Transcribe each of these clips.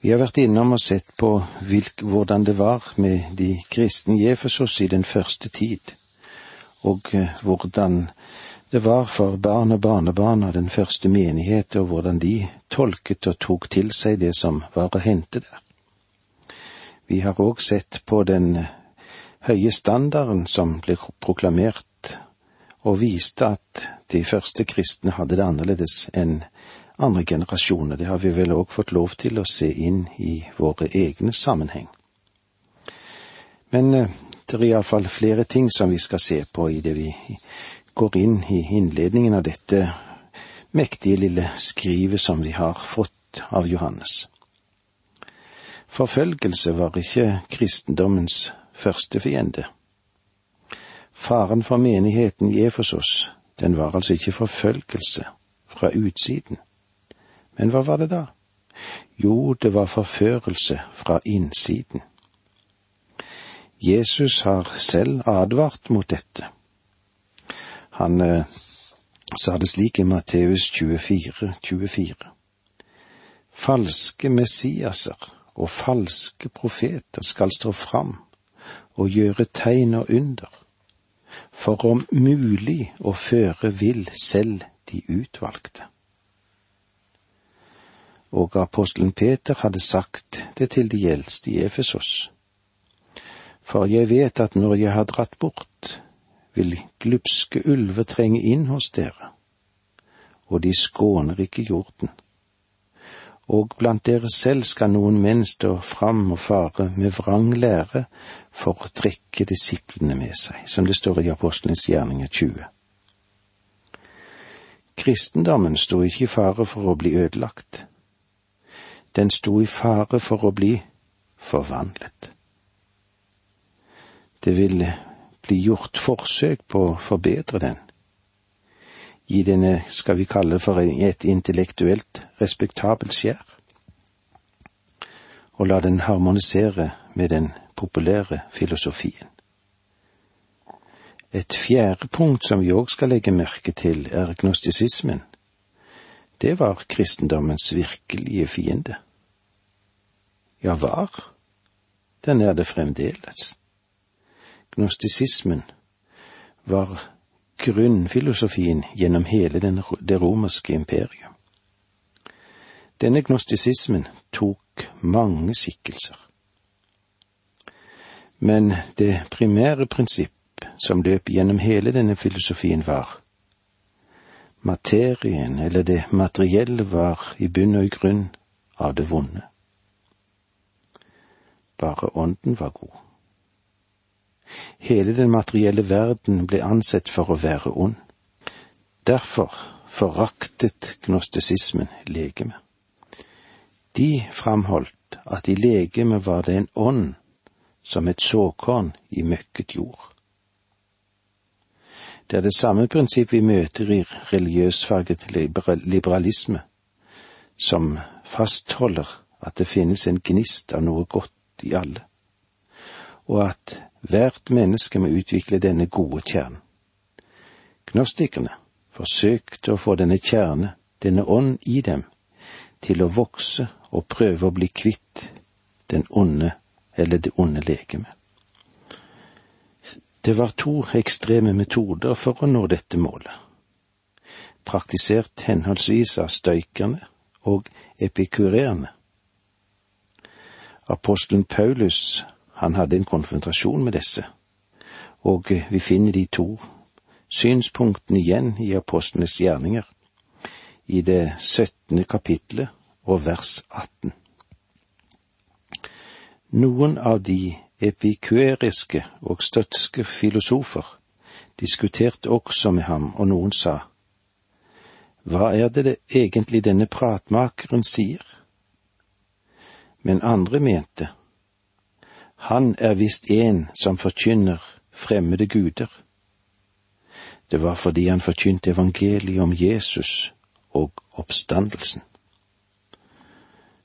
Vi har vært innom og sett på hvilk, hvordan det var med de kristne i Efesos i den første tid, og eh, hvordan det var for barn og barnebarn av den første menighet, og hvordan de tolket og tok til seg det som var å hente der. Vi har òg sett på den høye standarden som ble proklamert, og viste at de første kristne hadde det annerledes enn andre generasjoner. Det har vi vel òg fått lov til å se inn i våre egne sammenheng. Men eh, det er iallfall flere ting som vi skal se på i det vi går inn i innledningen av dette mektige lille skrivet som vi har fått av Johannes. Forfølgelse var ikke kristendommens første fiende. Faren for menigheten i Efesos, den var altså ikke forfølgelse fra utsiden. Men hva var det da? Jo, det var forførelse fra innsiden. Jesus har selv advart mot dette. Han eh, sa det slik i Matteus 24, 24. Falske Messiaser og falske profeter skal stå fram og gjøre tegn og under, for om mulig å føre vill selv de utvalgte. Og apostelen Peter hadde sagt det til de eldste i Efesos. For jeg vet at når jeg har dratt bort, vil glupske ulver trenge inn hos dere, og de skåner ikke jorden. Og blant dere selv skal noen menn stå fram og fare med vrang lære for å trekke disiplene med seg, som det står i Apostelens gjerninger 20. Kristendommen sto ikke i fare for å bli ødelagt. Den sto i fare for å bli forvandlet. Det ville bli gjort forsøk på å forbedre den. Gi denne, skal vi kalle det for et intellektuelt respektabelt skjær. Og la den harmonisere med den populære filosofien. Et fjerde punkt som vi òg skal legge merke til, er gnostisismen. Det var kristendommens virkelige fiende. Ja, var. Den er det fremdeles gnostisismen var grunnfilosofien gjennom hele den, det romerske imperium. Denne gnostisismen tok mange skikkelser. Men det primære prinsipp som løp gjennom hele denne filosofien, var materien eller det materielle var i bunn og i grunn av det vonde. Bare ånden var god. Hele den materielle verden ble ansett for å være ond. Derfor foraktet gnostisismen legeme. De framholdt at i legemet var det en ånd som et såkorn i møkket jord. Det er det samme prinsipp vi møter i religiøsfarget liberalisme, som fastholder at det finnes en gnist av noe godt i alle, og at Hvert menneske må utvikle denne gode kjernen. Gnostikerne forsøkte å få denne kjerne, denne ånd i dem, til å vokse og prøve å bli kvitt den onde eller det onde legemet. Det var to ekstreme metoder for å nå dette målet, praktisert henholdsvis av støykerne og epikureerne. Apostelen Paulus han hadde en konfrontasjon med disse, og vi finner de to synspunktene igjen i apostlenes gjerninger, i det syttende kapitlet og vers 18. Noen av de epikueriske og støtske filosofer diskuterte også med ham, og noen sa, Hva er det, det egentlig denne pratmakeren sier? Men andre mente, han er visst en som forkynner fremmede guder. Det var fordi han forkynte evangeliet om Jesus og oppstandelsen.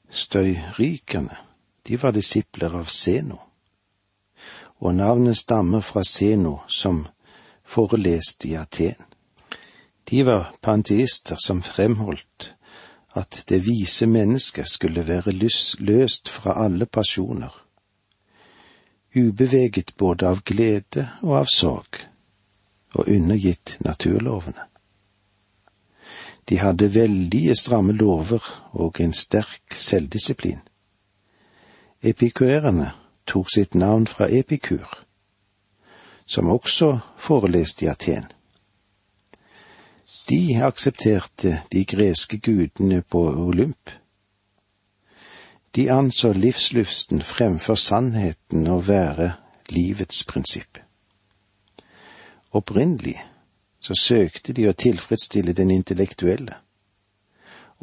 Støyrykerne, de var disipler av Seno, og navnet stammer fra Seno, som foreleste i Aten. De var panteister som fremholdt at det vise mennesket skulle være løst fra alle pasjoner, ubeveget både av glede og av sorg, og undergitt naturlovene. De hadde veldige stramme lover og en sterk selvdisiplin. Epikuerene tok sitt navn fra Epikur, som også foreleste i Aten. De aksepterte de greske gudene på Olymp. De anså livslysten fremfor sannheten å være livets prinsipp. Opprinnelig så søkte de å tilfredsstille den intellektuelle,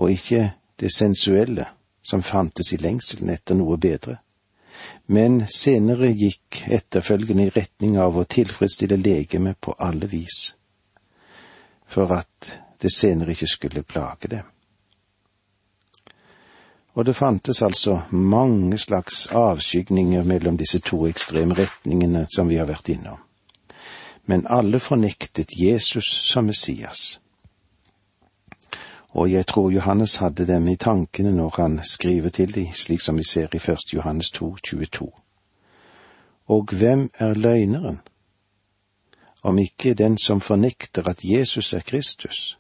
og ikke det sensuelle som fantes i lengselen etter noe bedre, men senere gikk etterfølgende i retning av å tilfredsstille legemet på alle vis, for at det senere ikke skulle plage dem. Og det fantes altså mange slags avskygninger mellom disse to ekstreme retningene som vi har vært innom men alle fornektet Jesus som Messias. Og jeg tror Johannes hadde dem i tankene når han skriver til dem, slik som vi ser i 1. Johannes 2, 22. Og hvem er løgneren? Om ikke den som fornekter at Jesus er Kristus.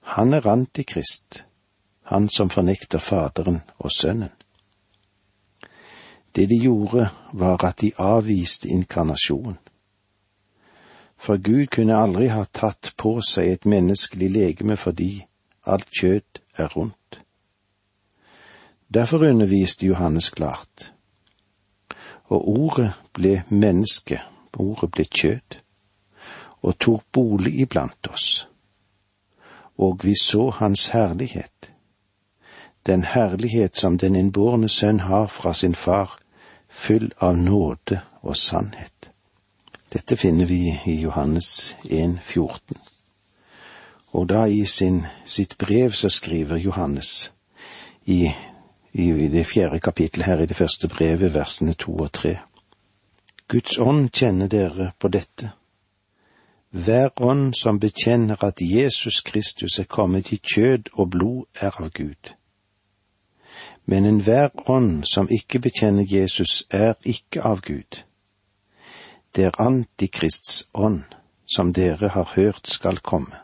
Han er antikrist, han som fornekter Faderen og Sønnen. Det de gjorde, var at de avviste inkarnasjonen. for Gud kunne aldri ha tatt på seg et menneskelig legeme fordi alt kjøtt er rundt. Derfor underviste Johannes klart. Og ordet ble menneske, ordet ble kjød, og tok bolig iblant oss. Og vi så hans herlighet, den herlighet som den innbårne sønn har fra sin far, full av nåde og sannhet. Dette finner vi i Johannes 1, 14. Og da i sin, sitt brev så skriver Johannes i, i det fjerde kapittelet her i det første brevet, versene to og tre. Guds ånd kjenner dere på dette. Hver ånd som bekjenner at Jesus Kristus er kommet i kjød og blod, er av Gud. Men enhver ånd som ikke bekjenner Jesus, er ikke av Gud det er Antikrists ånd, som dere har hørt skal komme,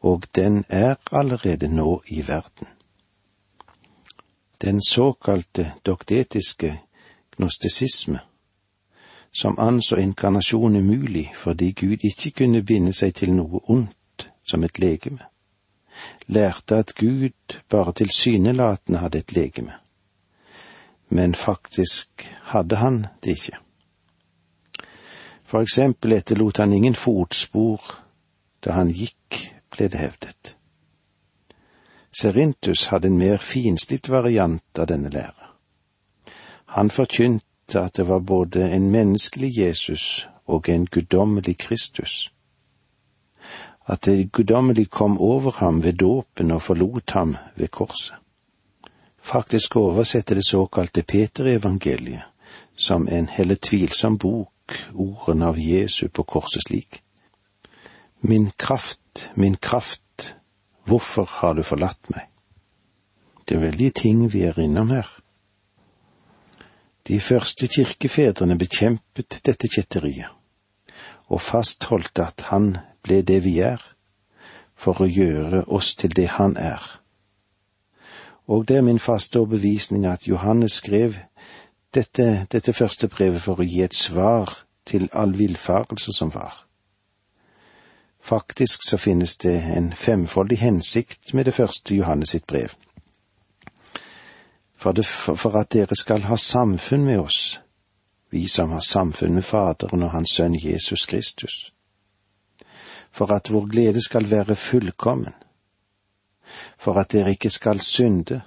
og den er allerede nå i verden. Den såkalte doktetiske gnostisisme, som anså inkarnasjon umulig fordi Gud ikke kunne binde seg til noe ondt som et legeme, lærte at Gud bare tilsynelatende hadde et legeme, men faktisk hadde han det ikke. For eksempel etterlot han ingen fotspor da han gikk, ble det hevdet. Serintus hadde en mer finslipt variant av denne lære. Han forkynte at det var både en menneskelig Jesus og en guddommelig Kristus. At det guddommelig kom over ham ved dåpen og forlot ham ved korset. Faktisk oversetter det såkalte Peterevangeliet som en heller tvilsom bok ordene av Jesu på korset slik. Min kraft, min kraft, hvorfor har du forlatt meg? Det er veldige ting vi er innom her. De første kirkefedrene bekjempet dette kjetteriet, og fastholdt at han ble det vi er, for å gjøre oss til det han er. Og det er min faste overbevisning at Johannes skrev dette, dette første brevet for å gi et svar til all villfarelse som var. Faktisk så finnes det en femfoldig hensikt med det første Johannes sitt brev. For, det, for, at dere skal ha samfunn med oss, vi som har samfunn med Faderen og Hans Sønn Jesus Kristus. For at vår glede skal være fullkommen. For at dere ikke skal synde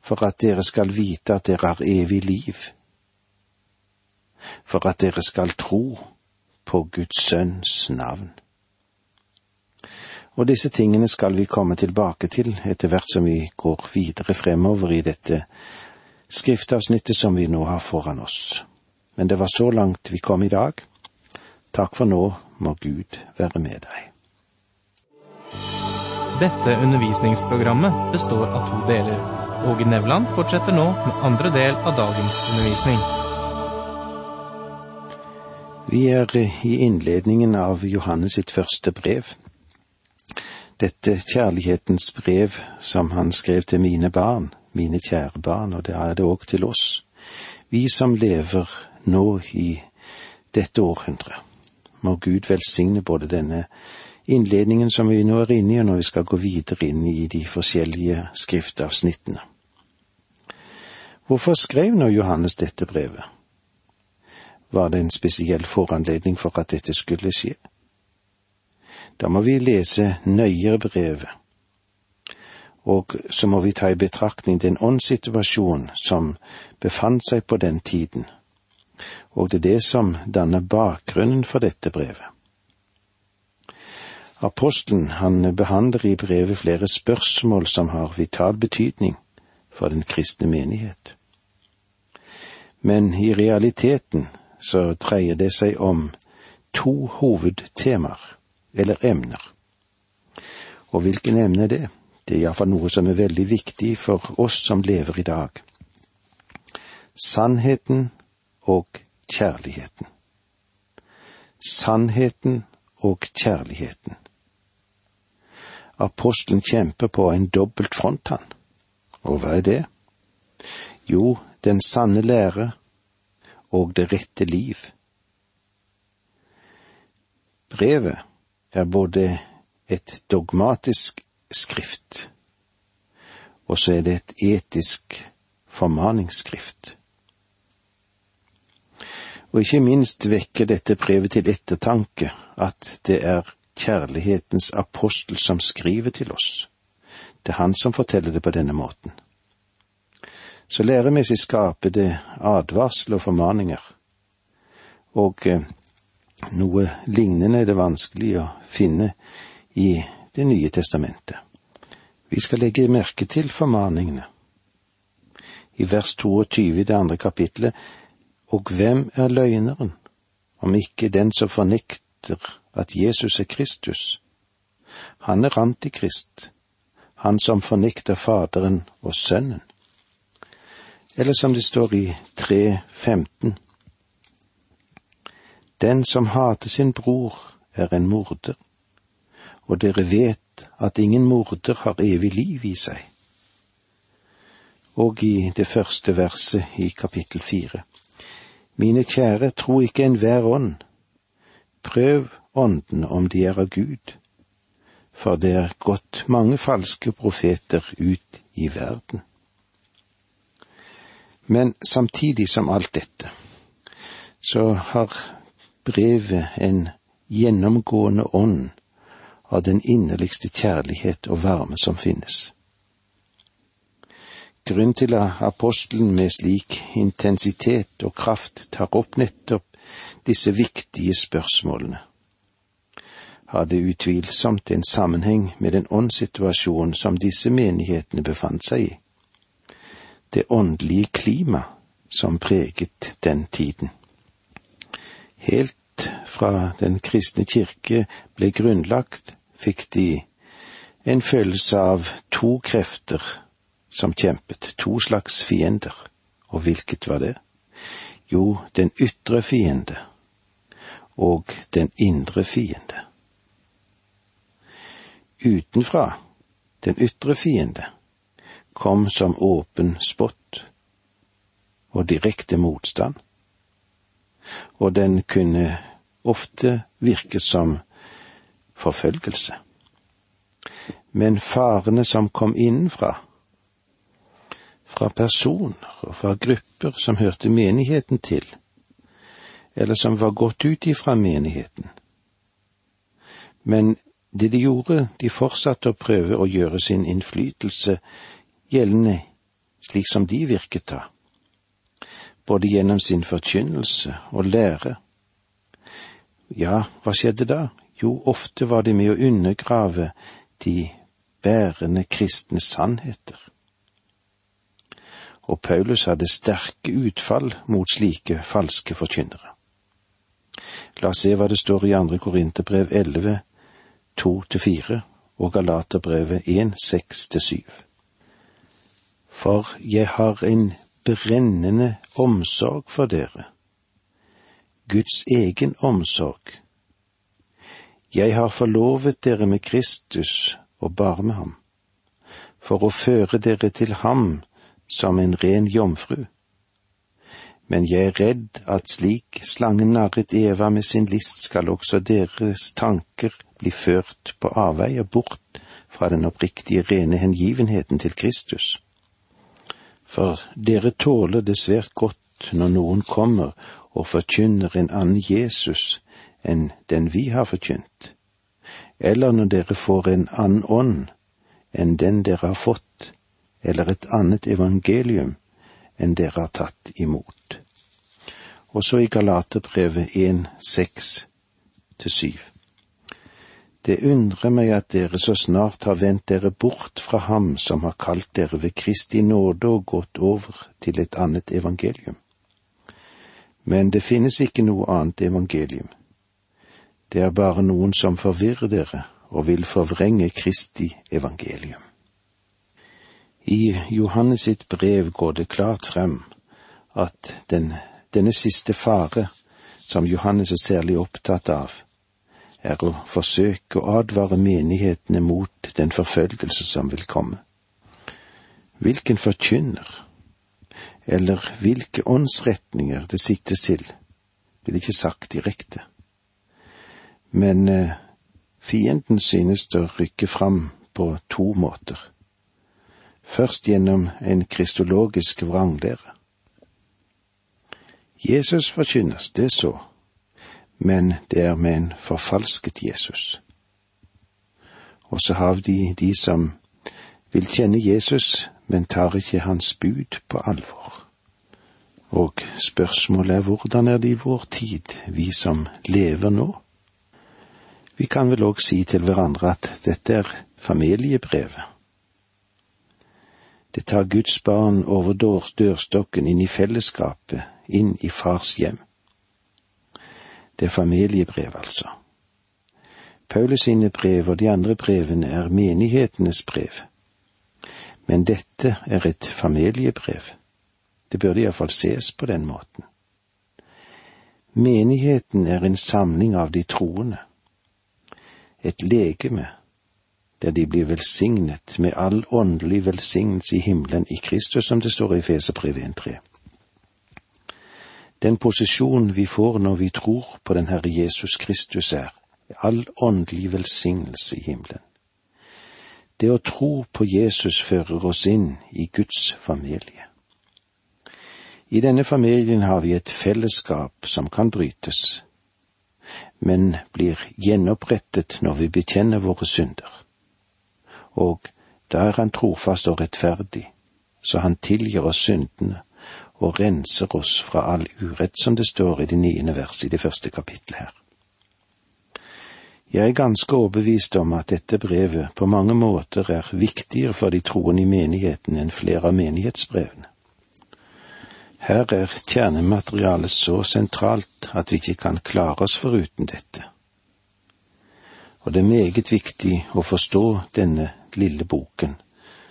for at dere skal vite at dere har evig liv, for at dere skal tro på Guds Sønns navn. Og disse tingene skal vi komme tilbake til etter hvert som vi går videre fremover i dette skriftavsnittet som vi nå har foran oss. Men det var så langt vi kom i dag. Takk for nå, må Gud være med deg. Dette undervisningsprogrammet består av to deler. Åge Nevland fortsetter nå med andre del av dagens undervisning. Vi er i innledningen av Johannes sitt første brev. Dette kjærlighetens brev som han skrev til mine barn, mine kjære barn, og det er det òg til oss, vi som lever nå i dette århundret. Må Gud velsigne både denne innledningen som vi nå er inne i, og når vi skal gå videre inn i de forskjellige skriftavsnittene. Hvorfor skrev nå Johannes dette brevet? Var det en spesiell foranledning for at dette skulle skje? Da må vi lese nøyere brevet, og så må vi ta i betraktning den åndssituasjon som befant seg på den tiden, og det er det som danner bakgrunnen for dette brevet. Apostelen han behandler i brevet flere spørsmål som har vital betydning for den kristne menighet. Men i realiteten så dreier det seg om to hovedtemaer, eller emner. Og hvilken emne er det? Det er iallfall noe som er veldig viktig for oss som lever i dag. Sannheten og kjærligheten. Sannheten og kjærligheten. Apostelen kjemper på en dobbelt front, han. Og hva er det? Jo, den sanne lære og det rette liv. Brevet er både et dogmatisk skrift, og så er det et etisk formaningsskrift. Og ikke minst vekker dette brevet til ettertanke at det er kjærlighetens apostel som skriver til oss. Det er han som forteller det på denne måten. Så læremessig skaper det advarsel og formaninger, og eh, noe lignende er det vanskelig å finne i Det nye testamentet. Vi skal legge merke til formaningene. I vers 22 i det andre kapitlet, og hvem er løgneren, om ikke den som fornekter at Jesus er Kristus? Han er antikrist, han som fornekter Faderen og Sønnen. Eller som det står i 3.15. Den som hater sin bror, er en morder, og dere vet at ingen morder har evig liv i seg. Og i det første verset i kapittel fire. Mine kjære, tro ikke enhver ånd. Prøv åndene om de er av Gud, for det er gått mange falske profeter ut i verden. Men samtidig som alt dette, så har brevet en gjennomgående ånd av den innerligste kjærlighet og varme som finnes. Grunnen til at apostelen med slik intensitet og kraft tar opp nettopp disse viktige spørsmålene, har det utvilsomt en sammenheng med den åndssituasjonen som disse menighetene befant seg i det åndelige klima som preget den tiden. Helt fra den kristne kirke ble grunnlagt, fikk de en følelse av to krefter som kjempet, to slags fiender. Og hvilket var det? Jo, den ytre fiende og den indre fiende. Utenfra, den ytre fiende, kom som åpen spott og direkte motstand, og den kunne ofte virke som forfølgelse. Men farene som kom innenfra, fra personer og fra grupper som hørte menigheten til, eller som var gått ut ifra menigheten. Men det de gjorde, de fortsatte å prøve å gjøre sin innflytelse gjeldende slik som de virket da, både gjennom sin forkynnelse og lære. Ja, hva skjedde da? Jo, ofte var de med å undergrave de bærende kristne sannheter. Og Paulus hadde sterke utfall mot slike falske forkynnere. La oss se hva det står i andre Korinterbrev 11, 2-4, og Galaterbrevet 1, 6-7. For jeg har en brennende omsorg for dere, Guds egen omsorg. Jeg har forlovet dere med Kristus og bare med ham, for å føre dere til ham som en ren jomfru. Men jeg er redd at slik slangen narret Eva med sin list, skal også deres tanker bli ført på avveier bort fra den oppriktige rene hengivenheten til Kristus. For dere tåler det svært godt når noen kommer og forkynner en annen Jesus enn den vi har forkynt, eller når dere får en annen ånd enn den dere har fått, eller et annet evangelium enn dere har tatt imot. Og så i Galaterbrevet 1, 6 til 7. Det undrer meg at dere så snart har vendt dere bort fra Ham som har kalt dere ved Kristi nåde og gått over til et annet evangelium. Men det finnes ikke noe annet evangelium. Det er bare noen som forvirrer dere og vil forvrenge Kristi evangelium. I Johannes sitt brev går det klart frem at den, denne siste fare, som Johannes er særlig opptatt av, er å forsøke å advare menighetene mot den forfølgelse som vil komme. Hvilken forkynner, eller hvilke åndsretninger det siktes til, blir ikke sagt direkte. Men eh, fienden synes å rykke fram på to måter. Først gjennom en kristologisk vranglære. Jesus forkynnes, det så men det er med en forfalsket Jesus. Og så har de de som vil kjenne Jesus, men tar ikke hans bud på alvor. Og spørsmålet er hvordan er det i vår tid, vi som lever nå? Vi kan vel òg si til hverandre at dette er familiebrevet. Det tar Guds barn over dørstokken inn i fellesskapet, inn i fars hjem. Det er familiebrev, altså. Paulus sine brev og de andre brevene er menighetenes brev. Men dette er et familiebrev. Det burde iallfall ses på den måten. Menigheten er en samling av de troende. Et legeme der de blir velsignet med all åndelig velsignelse i himmelen i Kristus, som det står i Feserbrevet 1.3 den posisjonen vi får når vi tror på den Herre Jesus Kristus er, all åndelig velsignelse i himmelen. Det å tro på Jesus fører oss inn i Guds familie. I denne familien har vi et fellesskap som kan brytes, men blir gjenopprettet når vi bekjenner våre synder. Og da er Han trofast og rettferdig, så Han tilgir oss syndene og renser oss fra all urett, som det står i det niende verset i det første kapittelet her. Jeg er ganske overbevist om at dette brevet på mange måter er viktigere for de troende i menigheten enn flere av menighetsbrevene. Her er kjernematerialet så sentralt at vi ikke kan klare oss foruten dette. Og det er meget viktig å forstå denne lille boken,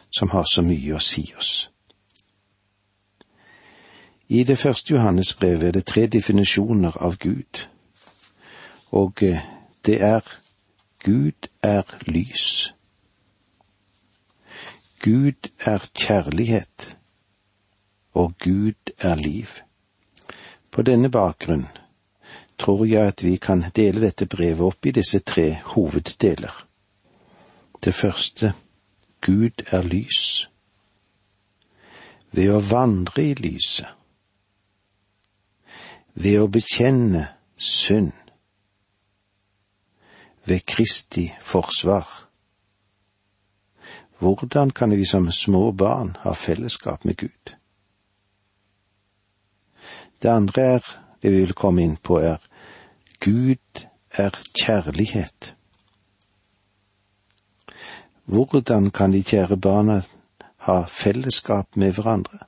som har så mye å si oss. I det første Johannesbrevet er det tre definisjoner av Gud, og eh, det er Gud er lys. Gud er kjærlighet, og Gud er liv. På denne bakgrunn tror jeg at vi kan dele dette brevet opp i disse tre hoveddeler. Det første Gud er lys. Ved å vandre i lyset ved å bekjenne synd, ved Kristi forsvar. Hvordan kan vi som små barn ha fellesskap med Gud? Det andre er, det vi vil komme inn på, er Gud er kjærlighet. Hvordan kan de kjære barna ha fellesskap med hverandre?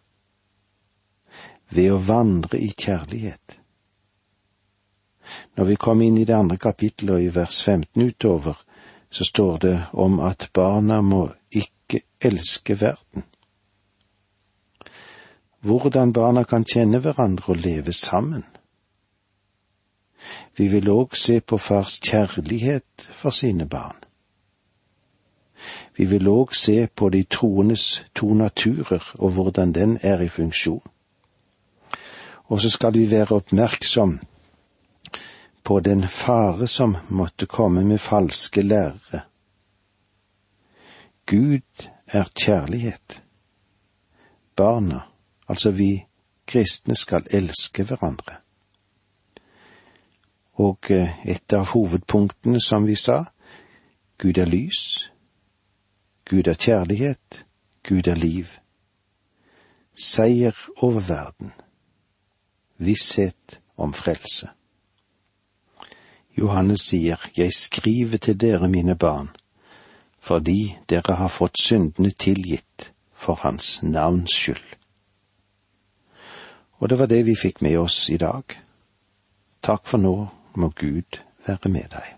Ved å vandre i kjærlighet. Når vi kommer inn i det andre kapittelet og i vers 15 utover, så står det om at barna må ikke elske verden. Hvordan barna kan kjenne hverandre og leve sammen. Vi vil òg se på fars kjærlighet for sine barn. Vi vil òg se på de troendes to naturer og hvordan den er i funksjon. Og så skal vi være oppmerksom på den fare som måtte komme med falske lærere. Gud er kjærlighet. Barna, altså vi kristne, skal elske hverandre. Og eh, et av hovedpunktene, som vi sa, Gud er lys, Gud er kjærlighet, Gud er liv. Seier over verden. Visshet om frelse. Johannes sier, Jeg skriver til dere, mine barn, fordi dere har fått syndene tilgitt for Hans navns skyld. Og det var det vi fikk med oss i dag. Takk for nå, må Gud være med deg.